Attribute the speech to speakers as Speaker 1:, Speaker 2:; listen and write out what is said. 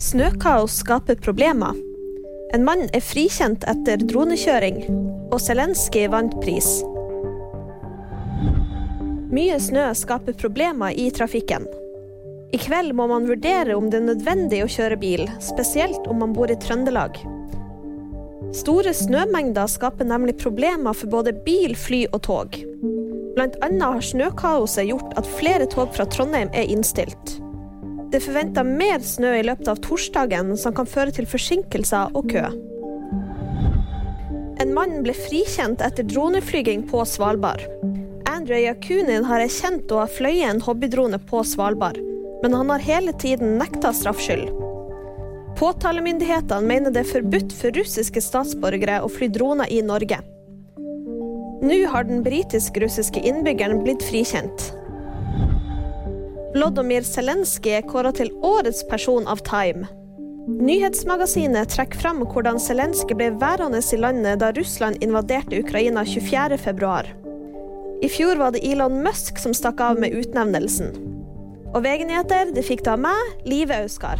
Speaker 1: Snøkaos skaper problemer. En mann er frikjent etter dronekjøring, og Zelenskyj vant pris. Mye snø skaper problemer i trafikken. I kveld må man vurdere om det er nødvendig å kjøre bil, spesielt om man bor i Trøndelag. Store snømengder skaper nemlig problemer for både bil, fly og tog. Blant annet har snøkaoset gjort at flere tog fra Trondheim er innstilt. Det er mer snø i løpet av torsdagen, som kan føre til forsinkelser og kø. En mann ble frikjent etter droneflyging på Svalbard. Andrej Jakunin har erkjent å ha fløyet en hobbydrone på Svalbard, men han har hele tiden nekta straffskyld. Påtalemyndighetene mener det er forbudt for russiske statsborgere å fly droner i Norge. Nå har den britisk-russiske innbyggeren blitt frikjent. Vlodomir Zelenskyj er kåra til årets person av Time. Nyhetsmagasinet trekker fram hvordan Zelenskyj ble værende i landet da Russland invaderte Ukraina 24.2. I fjor var det Elon Musk som stakk av med utnevnelsen. Og VG-nyheter det fikk da meg, Live Auskar.